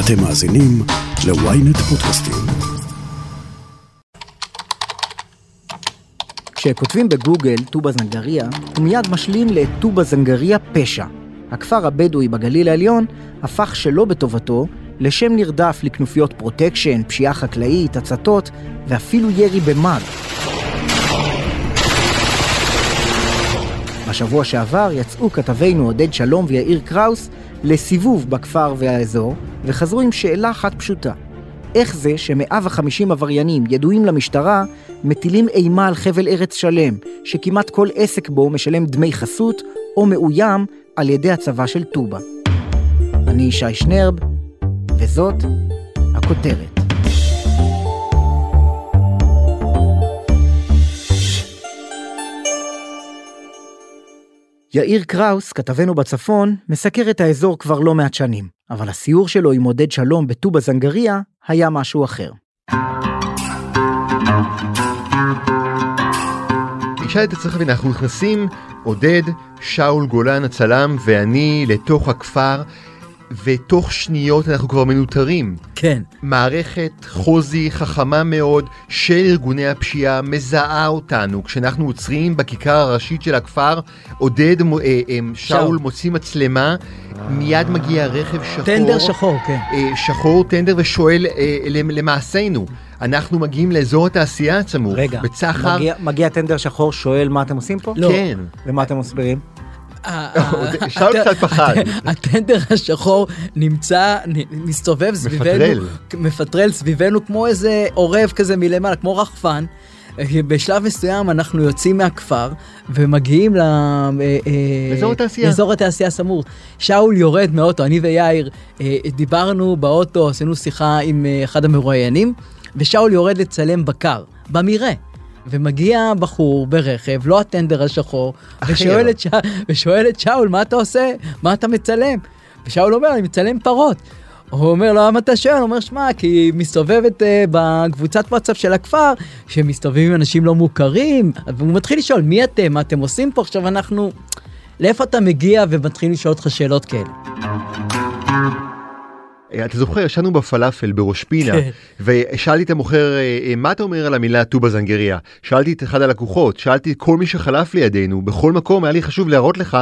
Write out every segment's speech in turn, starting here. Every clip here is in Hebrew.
אתם מאזינים ל-ynet פודקאסטים. כשכותבים בגוגל טובא זנגריה, הוא מיד משלים לטובא זנגריה פשע. הכפר הבדואי בגליל העליון הפך שלא בטובתו לשם נרדף לכנופיות פרוטקשן, פשיעה חקלאית, הצתות ואפילו ירי במאג. בשבוע שעבר יצאו כתבינו עודד שלום ויאיר קראוס לסיבוב בכפר והאזור, וחזרו עם שאלה אחת פשוטה. איך זה ש-150 עבריינים ידועים למשטרה מטילים אימה על חבל ארץ שלם, שכמעט כל עסק בו משלם דמי חסות או מאוים על ידי הצבא של טובא. אני ישי שנרב, וזאת הכותרת. יאיר קראוס, כתבנו בצפון, מסקר את האזור כבר לא מעט שנים, אבל הסיור שלו עם עודד שלום בטובא זנגריה היה משהו אחר. תשאל את עצמך, אנחנו נכנסים, עודד, שאול גולן הצלם ואני לתוך הכפר, ותוך שניות אנחנו כבר מנוטרים. כן. מערכת חוזי חכמה מאוד של ארגוני הפשיעה מזהה אותנו. כשאנחנו עוצרים בכיכר הראשית של הכפר, עודד, אה, אה, שאול מוציא מצלמה, מיד מגיע רכב שחור. טנדר שחור, כן. אה, שחור טנדר ושואל למעשינו. אנחנו מגיעים לאזור התעשייה הצמור, רגע, בצחר. מגיע, מגיע טנדר שחור, שואל מה אתם עושים פה? לא. כן. ומה אתם מסבירים? שאול קצת פחד. הטנדר השחור נמצא, מסתובב סביבנו, מפטרל סביבנו כמו איזה עורב כזה מלמעלה, כמו רחפן. בשלב מסוים אנחנו יוצאים מהכפר ומגיעים לאזור התעשייה. לאזור התעשייה סמור. שאול יורד מאוטו, אני ויאיר דיברנו באוטו, עשינו שיחה עם אחד המרואיינים, ושאול יורד לצלם בקר, במרעה. ומגיע בחור ברכב, לא הטנדר השחור, ושואל את, ש... ושואל את שאול, מה אתה עושה? מה אתה מצלם? ושאול אומר, אני מצלם פרות. הוא אומר לו, למה אתה שואל? הוא אומר, שמע, כי מסתובבת uh, בקבוצת וואטסאפ של הכפר, שמסתובבים אנשים לא מוכרים, והוא מתחיל לשאול, מי אתם? מה אתם עושים פה? עכשיו אנחנו... לאיפה אתה מגיע ומתחיל לשאול אותך שאלות כאלה? אתה זוכר, ישנו בפלאפל בראש פינה, כן. ושאלתי את המוכר, מה אתה אומר על המילה טובא זנגריה? שאלתי את אחד הלקוחות, שאלתי את כל מי שחלף לידינו, בכל מקום היה לי חשוב להראות לך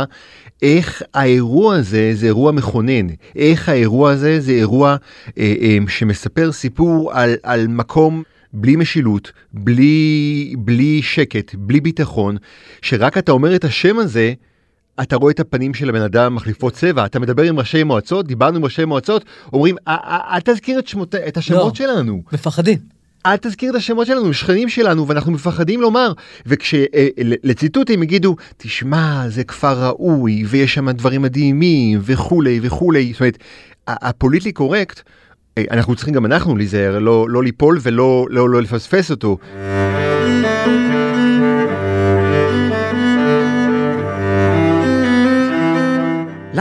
איך האירוע הזה זה אירוע מכונן, איך האירוע הזה זה אירוע אה, אה, שמספר סיפור על, על מקום בלי משילות, בלי, בלי שקט, בלי ביטחון, שרק אתה אומר את השם הזה, אתה רואה את הפנים של הבן אדם מחליפות צבע, אתה מדבר עם ראשי מועצות, דיברנו עם ראשי מועצות, אומרים, אל תזכיר את, שמות, את השמות לא, שלנו. מפחדים. אל תזכיר את השמות שלנו, שכנים שלנו, ואנחנו מפחדים לומר. וכשלציטוט הם יגידו, תשמע, זה כפר ראוי, ויש שם דברים מדהימים, וכולי וכולי. זאת אומרת, הפוליטלי קורקט, אנחנו צריכים גם אנחנו להיזהר, לא, לא ליפול ולא לא, לא לפספס אותו.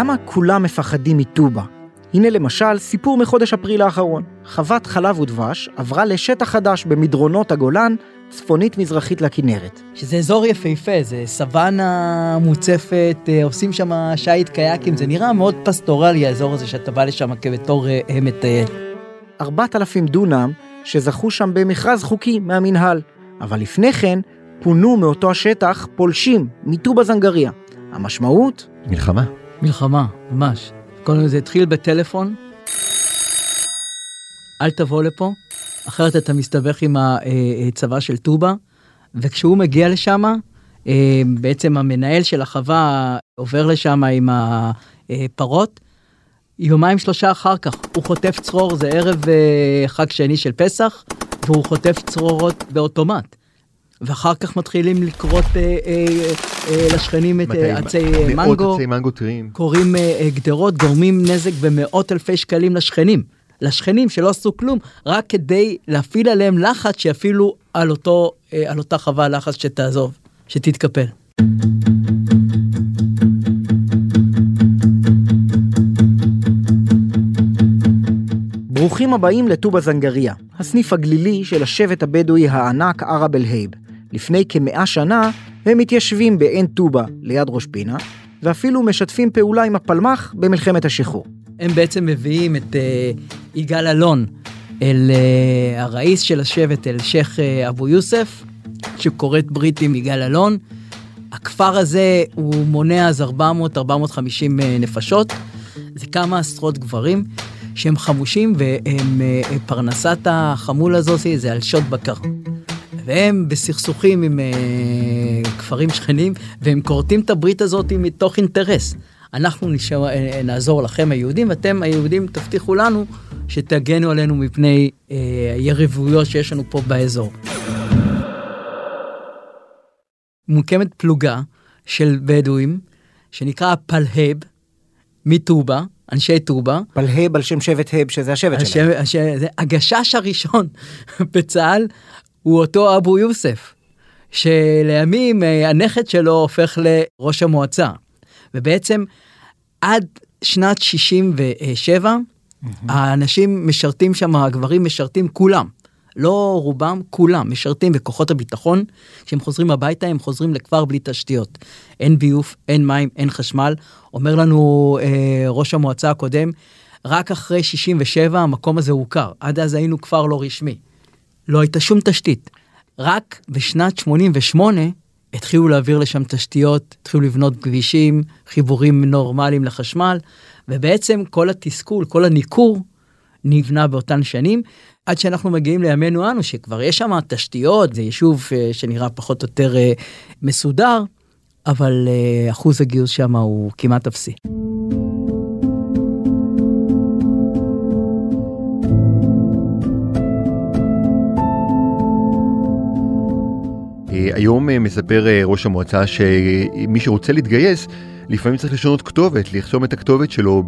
למה כולם מפחדים מטובא? הנה למשל סיפור מחודש אפריל האחרון. חוות חלב ודבש עברה לשטח חדש במדרונות הגולן, צפונית מזרחית לכנרת. שזה אזור יפהפה, זה סוואנה מוצפת, אה, עושים שם שיט קייקים, זה נראה מאוד פסטורלי האזור הזה שאתה בא לשם כבתור אה, מטייל. 4,000 דונם שזכו שם במכרז חוקי מהמינהל, אבל לפני כן פונו מאותו השטח פולשים מטובא זנגריה. המשמעות? מלחמה. מלחמה, ממש. כל זה התחיל בטלפון, אל תבוא לפה, אחרת אתה מסתבך עם הצבא של טובא, וכשהוא מגיע לשם, בעצם המנהל של החווה עובר לשם עם הפרות, יומיים שלושה אחר כך הוא חוטף צרור, זה ערב חג שני של פסח, והוא חוטף צרורות באוטומט. ואחר כך מתחילים לקרות אה, אה, אה, לשכנים את אה, עצי אה, מנגו, מאות עצי מנגו טריים, קוראים אה, גדרות, גורמים נזק במאות אלפי שקלים לשכנים. לשכנים שלא עשו כלום, רק כדי להפעיל עליהם לחץ שיפעילו על, אותו, אה, על אותה חווה לחץ שתעזוב, שתתקפל. ברוכים הבאים לטובא זנגריה, הסניף הגלילי של השבט הבדואי הענק ערב אל-הייב. לפני כמאה שנה הם מתיישבים בעין טובא ליד ראש פינה, ואפילו משתפים פעולה עם הפלמ"ח במלחמת השחרור. הם בעצם מביאים את, יגאל אלון אל uh, הראיס של השבט, אל שייח' uh, אבו יוסף, שכורת ברית עם יגאל אלון. הכפר הזה הוא מונה אז 400-450 נפשות, זה כמה עשרות גברים שהם חמושים והם פרנסת החמול הזאת זה על שוד בקר. והם בסכסוכים עם uh, כפרים שכנים, והם כורתים את הברית הזאת מתוך אינטרס. אנחנו נשאר, uh, נעזור לכם היהודים, ואתם היהודים תבטיחו לנו שתגנו עלינו מפני uh, היריבויות שיש לנו פה באזור. מוקמת פלוגה של בדואים, שנקרא פלהב, מטובה, אנשי טובה. פלהב על שם שבט הב, שזה השבט שלהם. השם, זה הגשש הראשון בצה"ל הוא אותו אבו יוסף, שלימים אה, הנכד שלו הופך לראש המועצה. ובעצם עד שנת 67, mm-hmm. האנשים משרתים שם, הגברים משרתים כולם. לא רובם, כולם משרתים בכוחות הביטחון. כשהם חוזרים הביתה, הם חוזרים לכפר בלי תשתיות. אין ביוב, אין מים, אין חשמל. אומר לנו אה, ראש המועצה הקודם, רק אחרי 67 המקום הזה הוכר. עד אז היינו כפר לא רשמי. לא הייתה שום תשתית. רק בשנת 88 התחילו להעביר לשם תשתיות, התחילו לבנות כבישים, חיבורים נורמליים לחשמל, ובעצם כל התסכול, כל הניכור, נבנה באותן שנים, עד שאנחנו מגיעים לימינו אנו, שכבר יש שם תשתיות, זה יישוב אה, שנראה פחות או יותר אה, מסודר, אבל אה, אחוז הגיוס שם הוא כמעט אפסי. היום מספר ראש המועצה שמי שרוצה להתגייס לפעמים צריך לשנות כתובת, לחסום את הכתובת שלו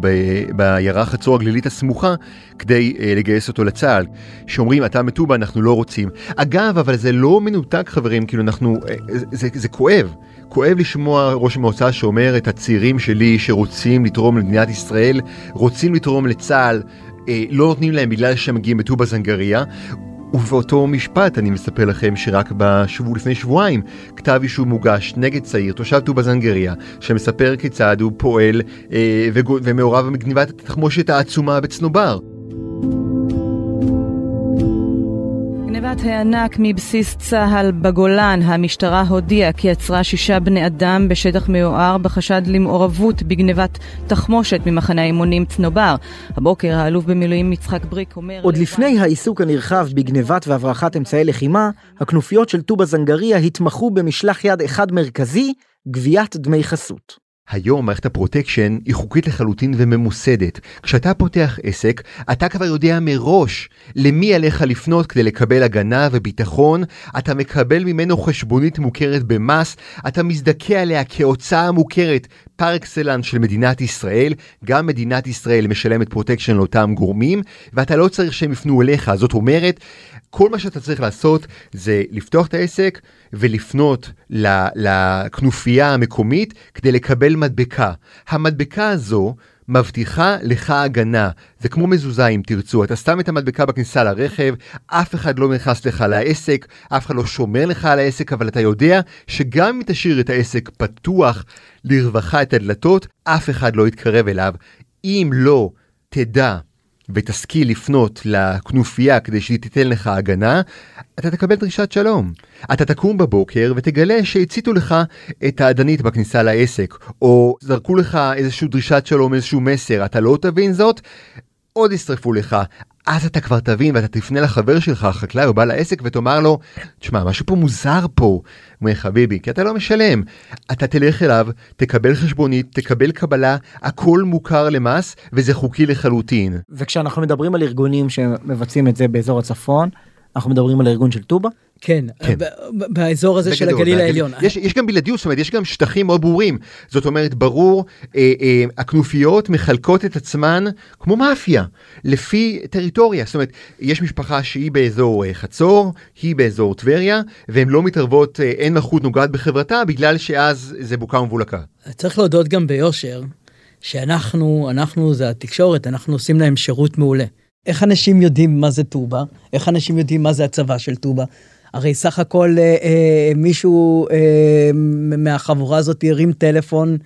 בעיירה חצור הגלילית הסמוכה כדי uh, לגייס אותו לצה"ל. שאומרים, אתה מטובה, אנחנו לא רוצים. אגב, אבל זה לא מנותק, חברים, כאילו אנחנו, זה, זה, זה כואב. כואב לשמוע ראש המועצה שאומר את הצעירים שלי שרוצים לתרום למדינת ישראל, רוצים לתרום לצה"ל, אה, לא נותנים להם בגלל שהם מגיעים מטובה זנגריה. ובאותו משפט אני מספר לכם שרק בשבוע לפני שבועיים כתב אישום מוגש נגד צעיר תושב טובה זנגריה שמספר כיצד הוא פועל אה, ומעורב בגניבת התחמושת העצומה בצנובר. גנבת הענק מבסיס צה"ל בגולן, המשטרה הודיעה כי עצרה שישה בני אדם בשטח מיוער בחשד למעורבות בגנבת תחמושת ממחנה האימונים צנובר. הבוקר האלוף במילואים יצחק בריק אומר... עוד לפני העיסוק הנרחב בגנבת והברחת אמצעי לחימה, הכנופיות של טובה זנגריה התמחו במשלח יד אחד מרכזי, גביית דמי חסות. היום מערכת הפרוטקשן היא חוקית לחלוטין וממוסדת. כשאתה פותח עסק, אתה כבר יודע מראש למי עליך לפנות כדי לקבל הגנה וביטחון, אתה מקבל ממנו חשבונית מוכרת במס, אתה מזדכה עליה כהוצאה מוכרת par excellence של מדינת ישראל, גם מדינת ישראל משלמת פרוטקשן לאותם גורמים, ואתה לא צריך שהם יפנו אליך. זאת אומרת, כל מה שאתה צריך לעשות זה לפתוח את העסק ולפנות לכנופיה המקומית כדי לקבל מדבקה. המדבקה הזו מבטיחה לך הגנה. זה כמו מזוזה אם תרצו, אתה שם את המדבקה בכניסה לרכב, אף אחד לא נכנס לך לעסק, אף אחד לא שומר לך על העסק, אבל אתה יודע שגם אם תשאיר את העסק פתוח לרווחה את הדלתות, אף אחד לא יתקרב אליו. אם לא תדע ותשכיל לפנות לכנופיה כדי שהיא תיתן לך הגנה, אתה תקבל דרישת שלום. אתה תקום בבוקר ותגלה שהציתו לך את האדנית בכניסה לעסק, או זרקו לך איזושהי דרישת שלום, איזשהו מסר, אתה לא תבין זאת, עוד ישרפו לך. אז אתה כבר תבין ואתה תפנה לחבר שלך, החקלאי או בעל העסק, ותאמר לו, תשמע, משהו פה מוזר פה. הוא אומר, חביבי, כי אתה לא משלם. אתה תלך אליו, תקבל חשבונית, תקבל קבלה, הכל מוכר למס, וזה חוקי לחלוטין. וכשאנחנו מדברים על ארגונים שמבצעים את זה באזור הצפון, אנחנו מדברים על הארגון של טובה? כן, כן. באזור הזה בגדול, של הגליל העליון. יש, יש גם בלעדיות, זאת אומרת, יש גם שטחים מאוד ברורים. זאת אומרת, ברור, אה, אה, הכנופיות מחלקות את עצמן כמו מאפיה, לפי טריטוריה. זאת אומרת, יש משפחה שהיא באזור אה, חצור, היא באזור טבריה, והן לא מתערבות, אה, אין מלכות נוגעת בחברתה, בגלל שאז זה בוקה ומבולקה. צריך להודות גם ביושר, שאנחנו, אנחנו זה התקשורת, אנחנו עושים להם שירות מעולה. איך אנשים יודעים מה זה טובה? איך אנשים יודעים מה זה הצבא של טובה? הרי סך הכל אה, אה, מישהו אה, מהחבורה הזאת הרים טלפון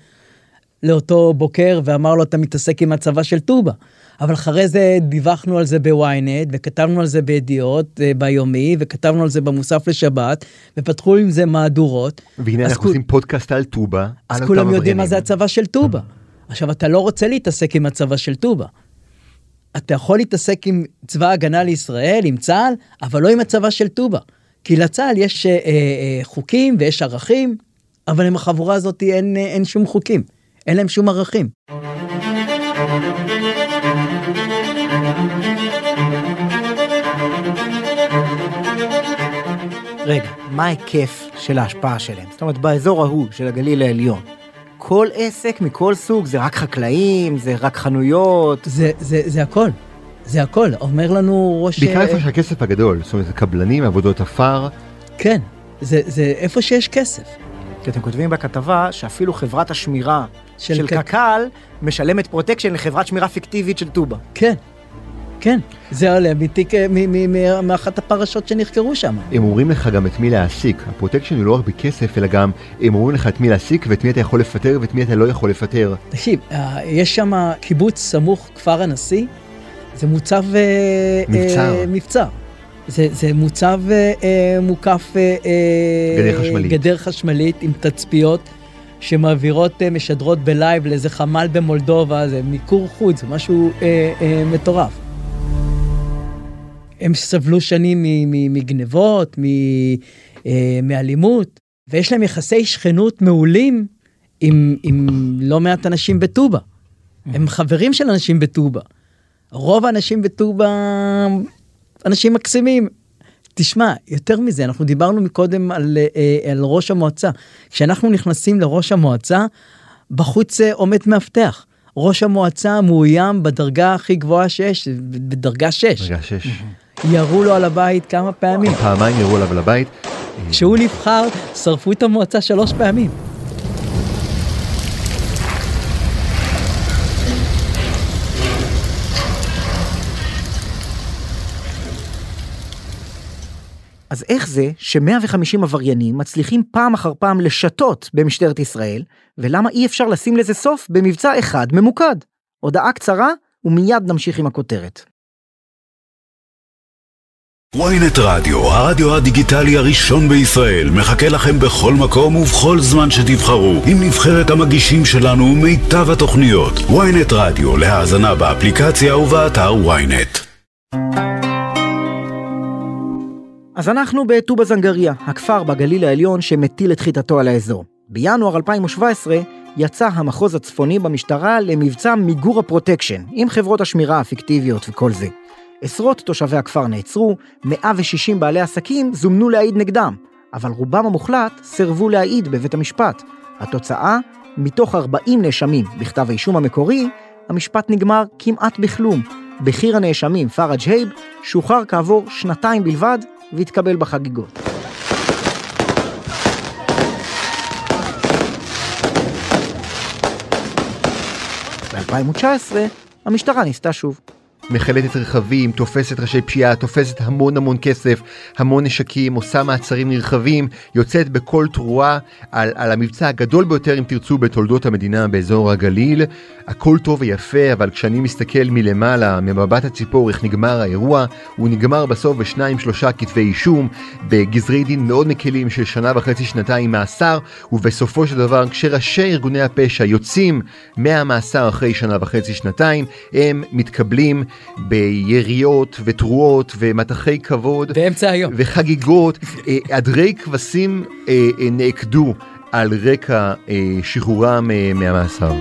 לאותו בוקר ואמר לו, אתה מתעסק עם הצבא של טובה. אבל אחרי זה דיווחנו על זה בוויינט, וכתבנו על זה בידיעות אה, ביומי, וכתבנו על זה במוסף לשבת, ופתחו עם זה מהדורות. והנה אז אנחנו כול- עושים פודקאסט על טובה. אז על כולם אותם יודעים מה זה. הצבא של טובה. עכשיו, אתה לא רוצה להתעסק עם הצבא של טובה. אתה יכול להתעסק עם צבא ההגנה לישראל, עם צה"ל, אבל לא עם הצבא של טובה. כי לצה"ל יש אה, אה, חוקים ויש ערכים, אבל עם החבורה הזאת אין, אה, אין שום חוקים. אין להם שום ערכים. רגע, מה ההיקף של ההשפעה שלהם? זאת אומרת, באזור ההוא של הגליל העליון, כל עסק מכל סוג, זה רק חקלאים, זה רק חנויות, זה, זה, זה הכל. זה הכל. אומר לנו ראש... בעיקר אה, איפה שהכסף הגדול, זאת אומרת, קבלנים, עבודות עפר. כן, זה, זה איפה שיש כסף. כי אתם כותבים בכתבה שאפילו חברת השמירה של של, קק- קק"ל משלמת פרוטקשן לחברת שמירה פיקטיבית של טובא. כן, כן. זה עולה מתיק, אה, מ- מ- מ- מאחת הפרשות שנחקרו שם. הם אומרים לך גם את מי להעסיק. הפרוטקשן הוא לא רק בכסף, אלא גם הם אומרים לך את מי להעסיק ואת מי אתה יכול לפטר ואת מי אתה לא יכול לפטר. תקשיב, אה, יש שם קיבוץ סמוך כפר הנשיא, זה מוצב... אה, מבצר. אה, מבצר. זה, זה מוצב אה, אה, מוקף... אה, אה, גדר חשמלית. גדר חשמלית עם תצפיות שמעבירות, אה, משדרות בלייב לאיזה חמ"ל במולדובה, זה מיקור חוץ, זה משהו אה, אה, מטורף. הם סבלו שנים מגנבות, מ- אה, מאלימות, ויש להם יחסי שכנות מעולים עם, עם לא מעט אנשים בטובה. הם חברים של אנשים בטובה. רוב האנשים בטובה אנשים מקסימים. תשמע, יותר מזה, אנחנו דיברנו מקודם על, אה, על ראש המועצה. כשאנחנו נכנסים לראש המועצה, בחוץ אה, עומד מאבטח. ראש המועצה מאוים בדרגה הכי גבוהה שיש, בדרגה 6. רגע, שש. ירו לו על הבית כמה פעמים. פעמיים ירו עליו לבית. כשהוא נבחר, שרפו את המועצה שלוש פעמים. אז איך זה ש-150 עבריינים מצליחים פעם אחר פעם לשתות במשטרת ישראל, ולמה אי אפשר לשים לזה סוף במבצע אחד ממוקד? הודעה קצרה, ומיד נמשיך עם הכותרת. ynet רדיו, הרדיו הדיגיטלי הראשון בישראל, מחכה לכם בכל מקום ובכל זמן שתבחרו, עם נבחרת המגישים שלנו ומיטב התוכניות. ynet רדיו, להאזנה באפליקציה ובאתר ynet. אז אנחנו בטובא זנגריה, הכפר בגליל העליון שמטיל את חיטתו על האזור. בינואר 2017 יצא המחוז הצפוני במשטרה למבצע מיגור הפרוטקשן, עם חברות השמירה הפיקטיביות וכל זה. עשרות תושבי הכפר נעצרו, 160 בעלי עסקים זומנו להעיד נגדם, אבל רובם המוחלט סירבו להעיד בבית המשפט. התוצאה, מתוך 40 נאשמים בכתב האישום המקורי, המשפט נגמר כמעט בכלום. בכיר הנאשמים, פראג' הייב, שוחרר כעבור שנתיים בלבד והתקבל בחגיגות. ב-2019 המשטרה ניסתה שוב. מחלטת רכבים, תופסת ראשי פשיעה, תופסת המון המון כסף, המון נשקים, עושה מעצרים נרחבים, יוצאת בכל תרועה על, על המבצע הגדול ביותר אם תרצו בתולדות המדינה באזור הגליל. הכל טוב ויפה, אבל כשאני מסתכל מלמעלה, ממבט הציפור, איך נגמר האירוע, הוא נגמר בסוף בשניים שלושה כתבי אישום, בגזרי דין מאוד מקלים של שנה וחצי שנתיים מאסר, ובסופו של דבר כשראשי ארגוני הפשע יוצאים מהמאסר אחרי שנה וחצי שנתיים, הם מתקבלים ביריות ותרועות ומטחי כבוד באמצע היום. וחגיגות. אה, עדרי כבשים אה, אה, נעקדו על רקע אה, שחרורם אה, מהמאסר.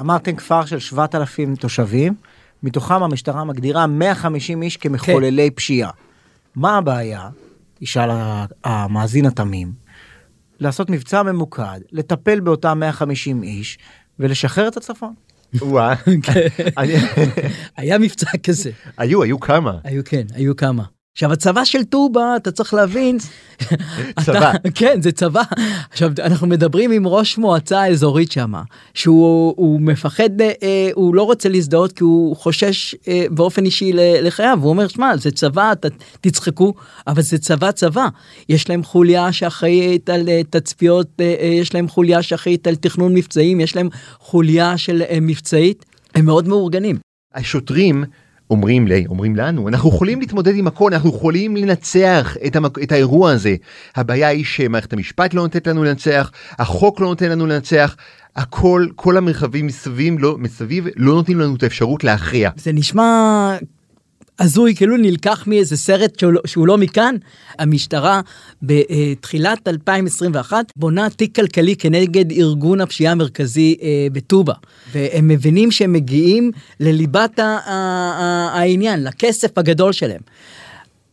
אמרתם כפר של 7,000 תושבים, מתוכם המשטרה מגדירה 150 איש כמחוללי פשיעה. מה הבעיה, ישאל המאזין התמים, לעשות מבצע ממוקד, לטפל באותם 150 איש ולשחרר את הצפון? וואה. אני- היה מבצע כזה. היו, היו כמה. היו כן, היו כמה. עכשיו הצבא של טובה אתה צריך להבין צבא. כן זה צבא. עכשיו אנחנו מדברים עם ראש מועצה אזורית שמה שהוא הוא מפחד אה, הוא לא רוצה להזדהות כי הוא חושש אה, באופן אישי לחייו. הוא אומר שמע זה צבא ת, תצחקו. אבל זה צבא צבא. יש להם חוליה שאחראית על אה, תצפיות אה, אה, יש להם חוליה שאחראית על תכנון מבצעים יש להם חוליה של אה, מבצעית. הם מאוד מאורגנים. השוטרים אומרים לי, אומרים לנו, אנחנו יכולים להתמודד עם הכל, אנחנו יכולים לנצח את, המק... את האירוע הזה. הבעיה היא שמערכת המשפט לא נותנת לנו לנצח, החוק לא נותן לנו לנצח, הכל, כל המרחבים מסביב לא, מסביב לא נותנים לנו את האפשרות להכריע. זה נשמע הזוי כאילו נלקח מאיזה סרט שהוא, לא- שהוא לא מכאן. המשטרה בתחילת 2021 בונה תיק כלכלי כנגד ארגון הפשיעה המרכזי אה, בטובה והם מבינים שהם מגיעים לליבת העניין לכסף הגדול שלהם.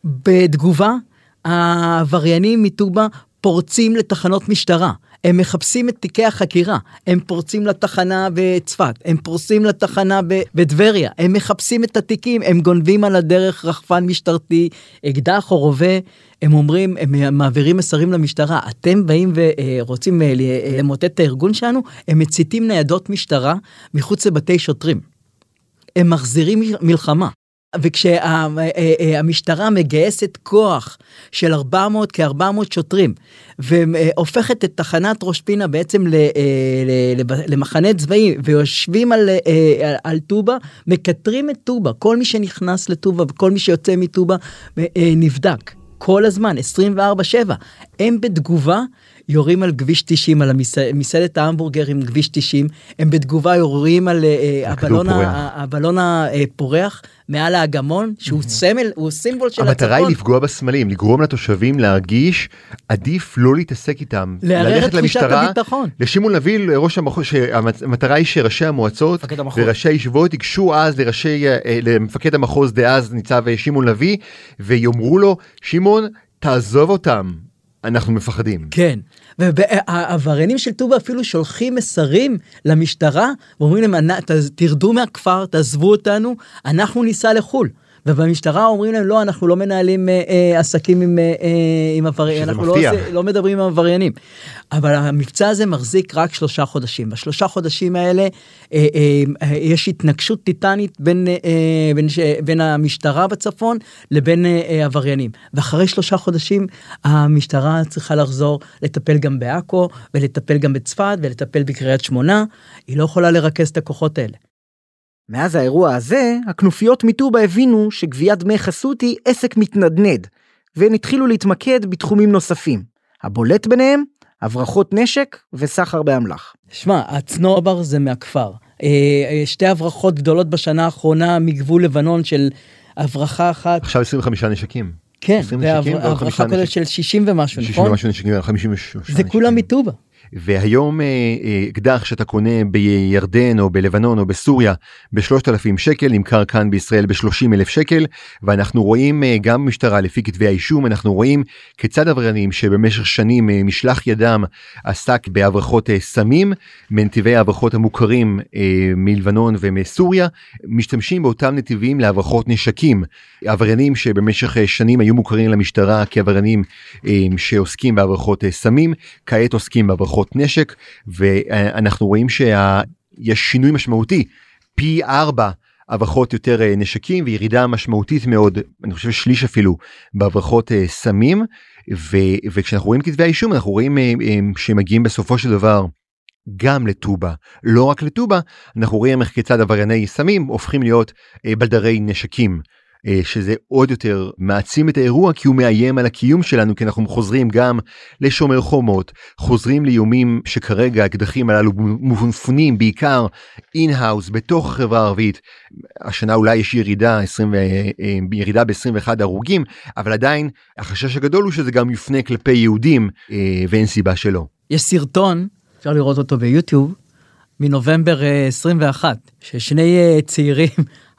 בתגובה העבריינים מטובה פורצים לתחנות משטרה. הם מחפשים את תיקי החקירה, הם פורצים לתחנה בצפת, הם פורצים לתחנה בטבריה, הם מחפשים את התיקים, הם גונבים על הדרך רחפן משטרתי, אקדח או רובה, הם אומרים, הם מעבירים מסרים למשטרה, אתם באים ורוצים אה, ל- למוטט את הארגון שלנו, הם מציתים ניידות משטרה מחוץ לבתי שוטרים. הם מחזירים מלחמה. וכשהמשטרה מגייסת כוח של 400 כ-400 שוטרים והופכת את תחנת ראש פינה בעצם למחנה צבאי ויושבים על, אה, על טובה מקטרים את טובה כל מי שנכנס לטובה וכל מי שיוצא מטובה אה, נבדק כל הזמן 24/7 הם בתגובה יורים על כביש 90 על המסע- מסעדת ההמבורגר עם כביש 90 הם בתגובה יורים על אה, הכדור הבלון, פורח. ה- הבלון הפורח מעל האגמון שהוא סמל הוא סימבול של המטרה היא הצפון. לפגוע בסמלים, לגרום לתושבים להרגיש עדיף לא להתעסק איתם, לערער את תחושת הביטחון. לשמעון לביא, לראש המחוז, שהמטרה היא שראשי המועצות. וראשי הישיבות ייגשו אז לראשי, אה, למפקד המחוז דאז ניצב אה, שמעון לביא, ויאמרו לו, שמעון, תעזוב אותם, אנחנו מפחדים. כן, והעבריינים של טובה אפילו שולחים מסרים למשטרה ואומרים להם "אנ- ת- תרדו מהכפר תעזבו אותנו אנחנו ניסע לחו"ל. ובמשטרה אומרים להם לא אנחנו לא מנהלים אה, אה, עסקים עם, אה, אה, עם עבריינים אנחנו לא, מפתיע. עושה- לא מדברים עם עבריינים. אבל המבצע הזה מחזיק רק שלושה חודשים בשלושה חודשים האלה אה, אה, אה, יש התנגשות טיטנית בין, אה, אה, בין, ש, בין המשטרה בצפון לבין אה, אה, עבריינים ואחרי שלושה חודשים המשטרה צריכה לחזור לטפל גם בעכו ולטפל גם בצפת ולטפל בקריית שמונה היא לא יכולה לרכז את הכוחות האלה. מאז האירוע הזה, הכנופיות מטובה הבינו שגביית דמי חסות היא עסק מתנדנד, והן התחילו להתמקד בתחומים נוספים. הבולט ביניהם, הברחות נשק וסחר באמל"ח. שמע, הצנובר זה מהכפר. אה, אה, שתי הברחות גדולות בשנה האחרונה מגבול לבנון של הברחה אחת, עכשיו 25 נשקים. כן, 20 נשקים ועוד והברחה כוללת. של 60 ומשהו, 60 נכון? ומשהו נשקים, 53 זה כולם. מטובה. והיום אה, אה, אקדח שאתה קונה בירדן או בלבנון או בסוריה ב-3,000 שקל נמכר כאן בישראל ב-30 אלף שקל ואנחנו רואים אה, גם משטרה לפי כתבי האישום אנחנו רואים כיצד עבריינים שבמשך שנים משלח ידם עסק בהברחות סמים מנתיבי ההברחות המוכרים מלבנון ומסוריה משתמשים באותם נתיבים להברחות נשקים. עבריינים שבמשך שנים היו מוכרים למשטרה כעבריינים שעוסקים בהברחות סמים כעת עוסקים בהברחות נשק ואנחנו רואים שיש שינוי משמעותי. פי ארבע הברחות יותר אה, נשקים וירידה משמעותית מאוד אני חושב שליש אפילו בהברחות אה, סמים. ו, וכשאנחנו רואים כתבי האישום אנחנו רואים אה, שמגיעים בסופו של דבר גם לטובא לא רק לטובא אנחנו רואים איך כיצד עברייני סמים הופכים להיות בלדרי נשקים. אה, שזה עוד יותר מעצים את האירוע כי הוא מאיים על הקיום שלנו כי אנחנו חוזרים גם לשומר חומות חוזרים לאיומים שכרגע האקדחים הללו מופנים בעיקר in-house בתוך החברה הערבית השנה אולי יש ירידה 20 אה, אה, ירידה ב-21 הרוגים אבל עדיין החשש הגדול הוא שזה גם יופנה כלפי יהודים ואין סיבה שלא. יש סרטון, אפשר לראות אותו ביוטיוב, מנובמבר אה, 21, ששני צעירים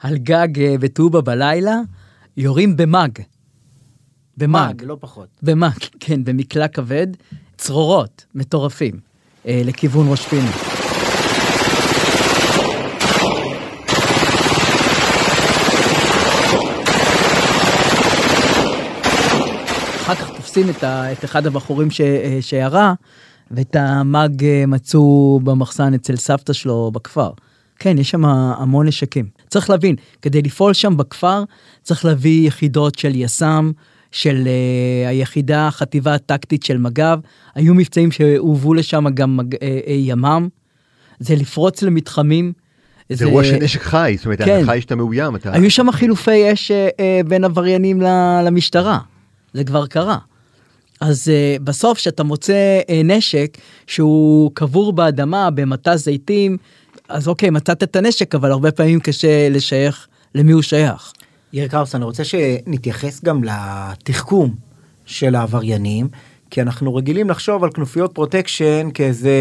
על גג אה, בטובה בלילה יורים במאג. במאג. לא פחות. במאג, כן, במקלע כבד, צרורות מטורפים, אה, לכיוון ראש פינה. תופסים את, ה, את אחד הבחורים ש, אה, שירה, ואת המאג אה, מצאו במחסן אצל סבתא שלו בכפר. כן, יש שם המון נשקים. צריך להבין, כדי לפעול שם בכפר, צריך להביא יחידות של יס"מ, של uh, היחידה, החטיבה הטקטית של מג"ב, היו מבצעים שהובאו לשם גם מג... uh, uh, ימ"מ, זה לפרוץ למתחמים. זה אירוע של נשק חי, זאת אומרת, כן. חי שאתה מאוים. אתה... היו שם חילופי אש אה, אה, בין עבריינים למשטרה, זה כבר קרה. אז אה, בסוף כשאתה מוצא אה, נשק שהוא קבור באדמה במטע זיתים, אז אוקיי, מצאת את הנשק, אבל הרבה פעמים קשה לשייך למי הוא שייך. יאיר קראוס, אני רוצה שנתייחס גם לתחכום של העבריינים, כי אנחנו רגילים לחשוב על כנופיות פרוטקשן כאיזה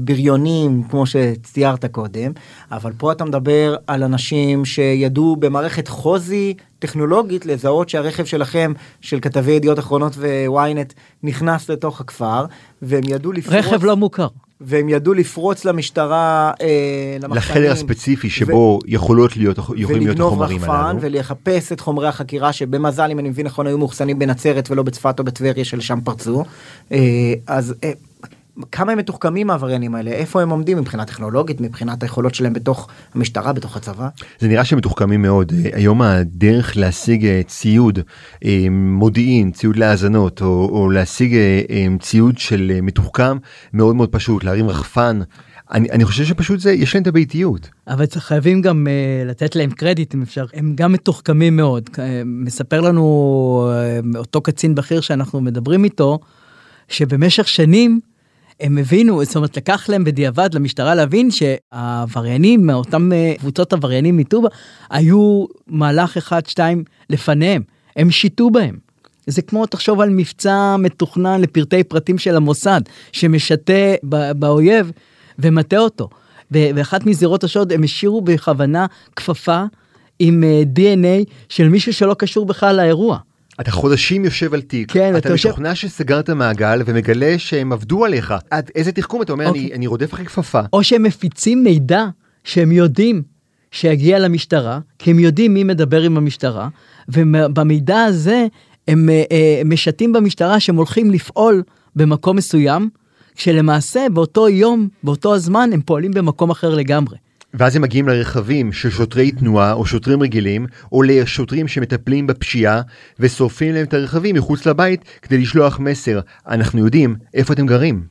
בריונים, כמו שציירת קודם, אבל פה אתה מדבר על אנשים שידעו במערכת חוזי טכנולוגית לזהות שהרכב שלכם, של כתבי ידיעות אחרונות וויינט, נכנס לתוך הכפר, והם ידעו לפרוץ... רכב לא מוכר. והם ידעו לפרוץ למשטרה, אה, למחסנים. לחדר הספציפי שבו ו... יכולות להיות, יכולים להיות החומרים הללו. ולגנוב רחפן ולחפש את חומרי החקירה שבמזל, אם אני מבין נכון, היו מאוחסנים בנצרת ולא בצפת או בטבריה שלשם פרצו. אה, אז אה, כמה הם מתוחכמים העבריינים האלה איפה הם עומדים מבחינה טכנולוגית מבחינת היכולות שלהם בתוך המשטרה בתוך הצבא. זה נראה שהם מתוחכמים מאוד היום הדרך להשיג אה, ציוד אה, מודיעין ציוד להאזנות או, או להשיג אה, ציוד של מתוחכם מאוד מאוד פשוט להרים רחפן. אני, אני חושב שפשוט זה יש להם את הביתיות. אבל חייבים גם uh, לתת להם קרדיט אם אפשר הם גם מתוחכמים מאוד uh, מספר לנו uh, אותו קצין בכיר שאנחנו מדברים איתו שבמשך שנים הם הבינו, זאת אומרת, לקח להם בדיעבד למשטרה להבין שהעבריינים, מאותם אה, קבוצות עבריינים מטובה, היו מהלך אחד, שתיים לפניהם. הם שיטו בהם. זה כמו, תחשוב על מבצע מתוכנן לפרטי פרטים של המוסד, שמשתה באויב ומטה אותו. באחת מזירות השוד הם השאירו בכוונה כפפה עם DNA אה, של מישהו שלא קשור בכלל לאירוע. אתה חודשים יושב על תיק, כן, אתה משוכנע יושב... שסגרת מעגל ומגלה שהם עבדו עליך. עד איזה תחכום אתה אומר אוקיי. אני, אני רודף אחרי כפפה. או שהם מפיצים מידע שהם יודעים שיגיע למשטרה, כי הם יודעים מי מדבר עם המשטרה, ובמידע הזה הם אה, אה, משתים במשטרה שהם הולכים לפעול במקום מסוים, כשלמעשה באותו יום, באותו הזמן, הם פועלים במקום אחר לגמרי. ואז הם מגיעים לרכבים של שוטרי תנועה או שוטרים רגילים או לשוטרים שמטפלים בפשיעה ושורפים להם את הרכבים מחוץ לבית כדי לשלוח מסר. אנחנו יודעים איפה אתם גרים.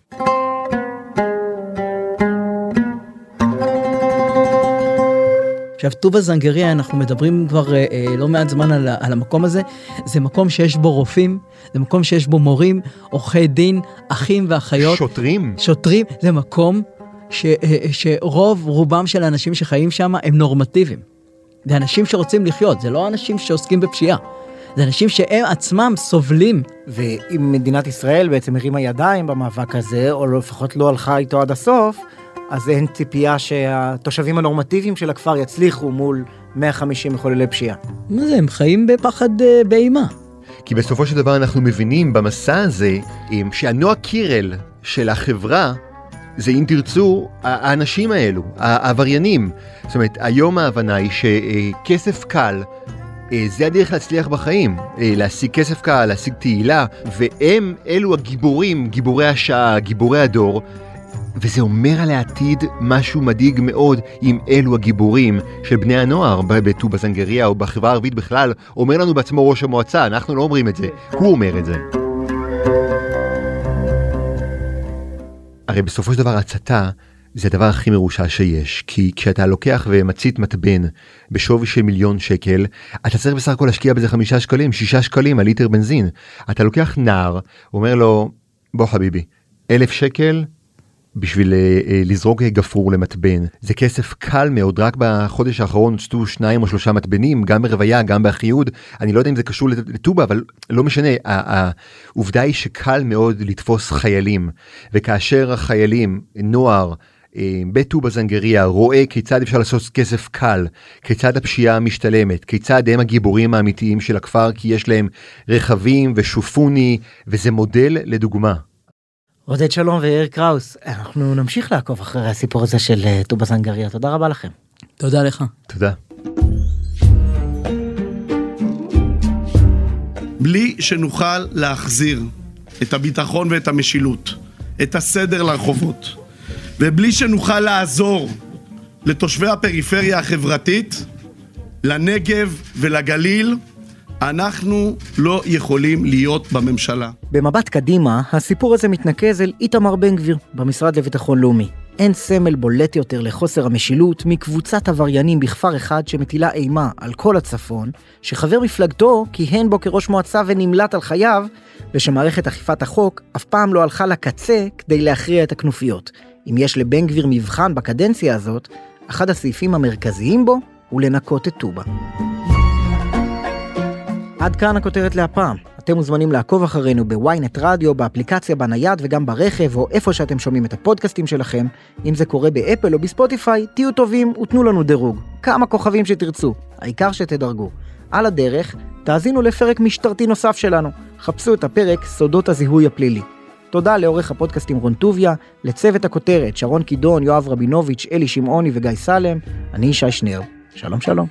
עכשיו טובה זנגריה אנחנו מדברים כבר אה, אה, לא מעט זמן על, על המקום הזה. זה מקום שיש בו רופאים זה מקום שיש בו מורים עורכי דין אחים ואחיות. שוטרים? שוטרים זה מקום ש, אה, שרוב רובם של האנשים שחיים שם הם נורמטיביים. זה אנשים שרוצים לחיות, זה לא אנשים שעוסקים בפשיעה. זה אנשים שהם עצמם סובלים. ואם מדינת ישראל בעצם הרימה ידיים במאבק הזה, או לפחות לא הלכה איתו עד הסוף, אז אין ציפייה שהתושבים הנורמטיביים של הכפר יצליחו מול 150 מחוללי פשיעה. מה זה, הם חיים בפחד uh, באימה. כי בסופו של דבר אנחנו מבינים במסע הזה שהנועה קירל של החברה זה אם תרצו, האנשים האלו, העבריינים. זאת אומרת, היום ההבנה היא שכסף קל, אה, זה הדרך להצליח בחיים, אה, להשיג כסף קל, להשיג תהילה, והם אלו הגיבורים, גיבורי השעה, גיבורי הדור, וזה אומר על העתיד משהו מדאיג מאוד אם אלו הגיבורים של בני הנוער בטובא זנגריה או בחברה הערבית בכלל, אומר לנו בעצמו ראש המועצה, אנחנו לא אומרים את זה, הוא אומר את זה. הרי בסופו של דבר הצתה זה הדבר הכי מרושע שיש, כי כשאתה לוקח ומצית מתבן בשווי של מיליון שקל, אתה צריך בסך הכל להשקיע בזה חמישה שקלים, שישה שקלים על ליטר בנזין. אתה לוקח נער, אומר לו, בוא חביבי, אלף שקל בשביל אה, אה, לזרוק גפרור למתבן. זה כסף קל מאוד, רק בחודש האחרון הוצאו שניים או שלושה מתבנים, גם ברוויה, גם באחיהוד. אני לא יודע אם זה קשור לטובה, אבל לא משנה. העובדה היא שקל מאוד לתפוס חיילים, וכאשר החיילים, נוער, אה, בטובה זנגריה רואה כיצד אפשר לעשות כסף קל, כיצד הפשיעה משתלמת, כיצד הם הגיבורים האמיתיים של הכפר כי יש להם רכבים ושופוני וזה מודל לדוגמה. עודד שלום ויאיר קראוס, אנחנו נמשיך לעקוב אחרי הסיפור הזה של אה, טובה זנגריה, תודה רבה לכם. תודה לך. תודה. בלי שנוכל להחזיר את הביטחון ואת המשילות, את הסדר לרחובות. ובלי שנוכל לעזור לתושבי הפריפריה החברתית, לנגב ולגליל, אנחנו לא יכולים להיות בממשלה. במבט קדימה, הסיפור הזה מתנקז אל איתמר בן גביר במשרד לביטחון לאומי. אין סמל בולט יותר לחוסר המשילות מקבוצת עבריינים בכפר אחד שמטילה אימה על כל הצפון, שחבר מפלגתו כיהן בו כראש מועצה ונמלט על חייו, ושמערכת אכיפת החוק אף פעם לא הלכה לקצה כדי להכריע את הכנופיות. אם יש לבן גביר מבחן בקדנציה הזאת, אחד הסעיפים המרכזיים בו הוא לנקות את טובה. עד כאן הכותרת להפעם. אתם מוזמנים לעקוב אחרינו בוויינט רדיו, באפליקציה, בנייד וגם ברכב, או איפה שאתם שומעים את הפודקאסטים שלכם. אם זה קורה באפל או בספוטיפיי, תהיו טובים ותנו לנו דירוג. כמה כוכבים שתרצו, העיקר שתדרגו. על הדרך, תאזינו לפרק משטרתי נוסף שלנו. חפשו את הפרק סודות הזיהוי הפלילי. תודה לעורך הפודקאסטים רון טוביה, לצוות הכותרת שרון קידון, יואב רבינוביץ', אלי שמעוני וגיא סלם, אני ישי שנר. שלום שלום.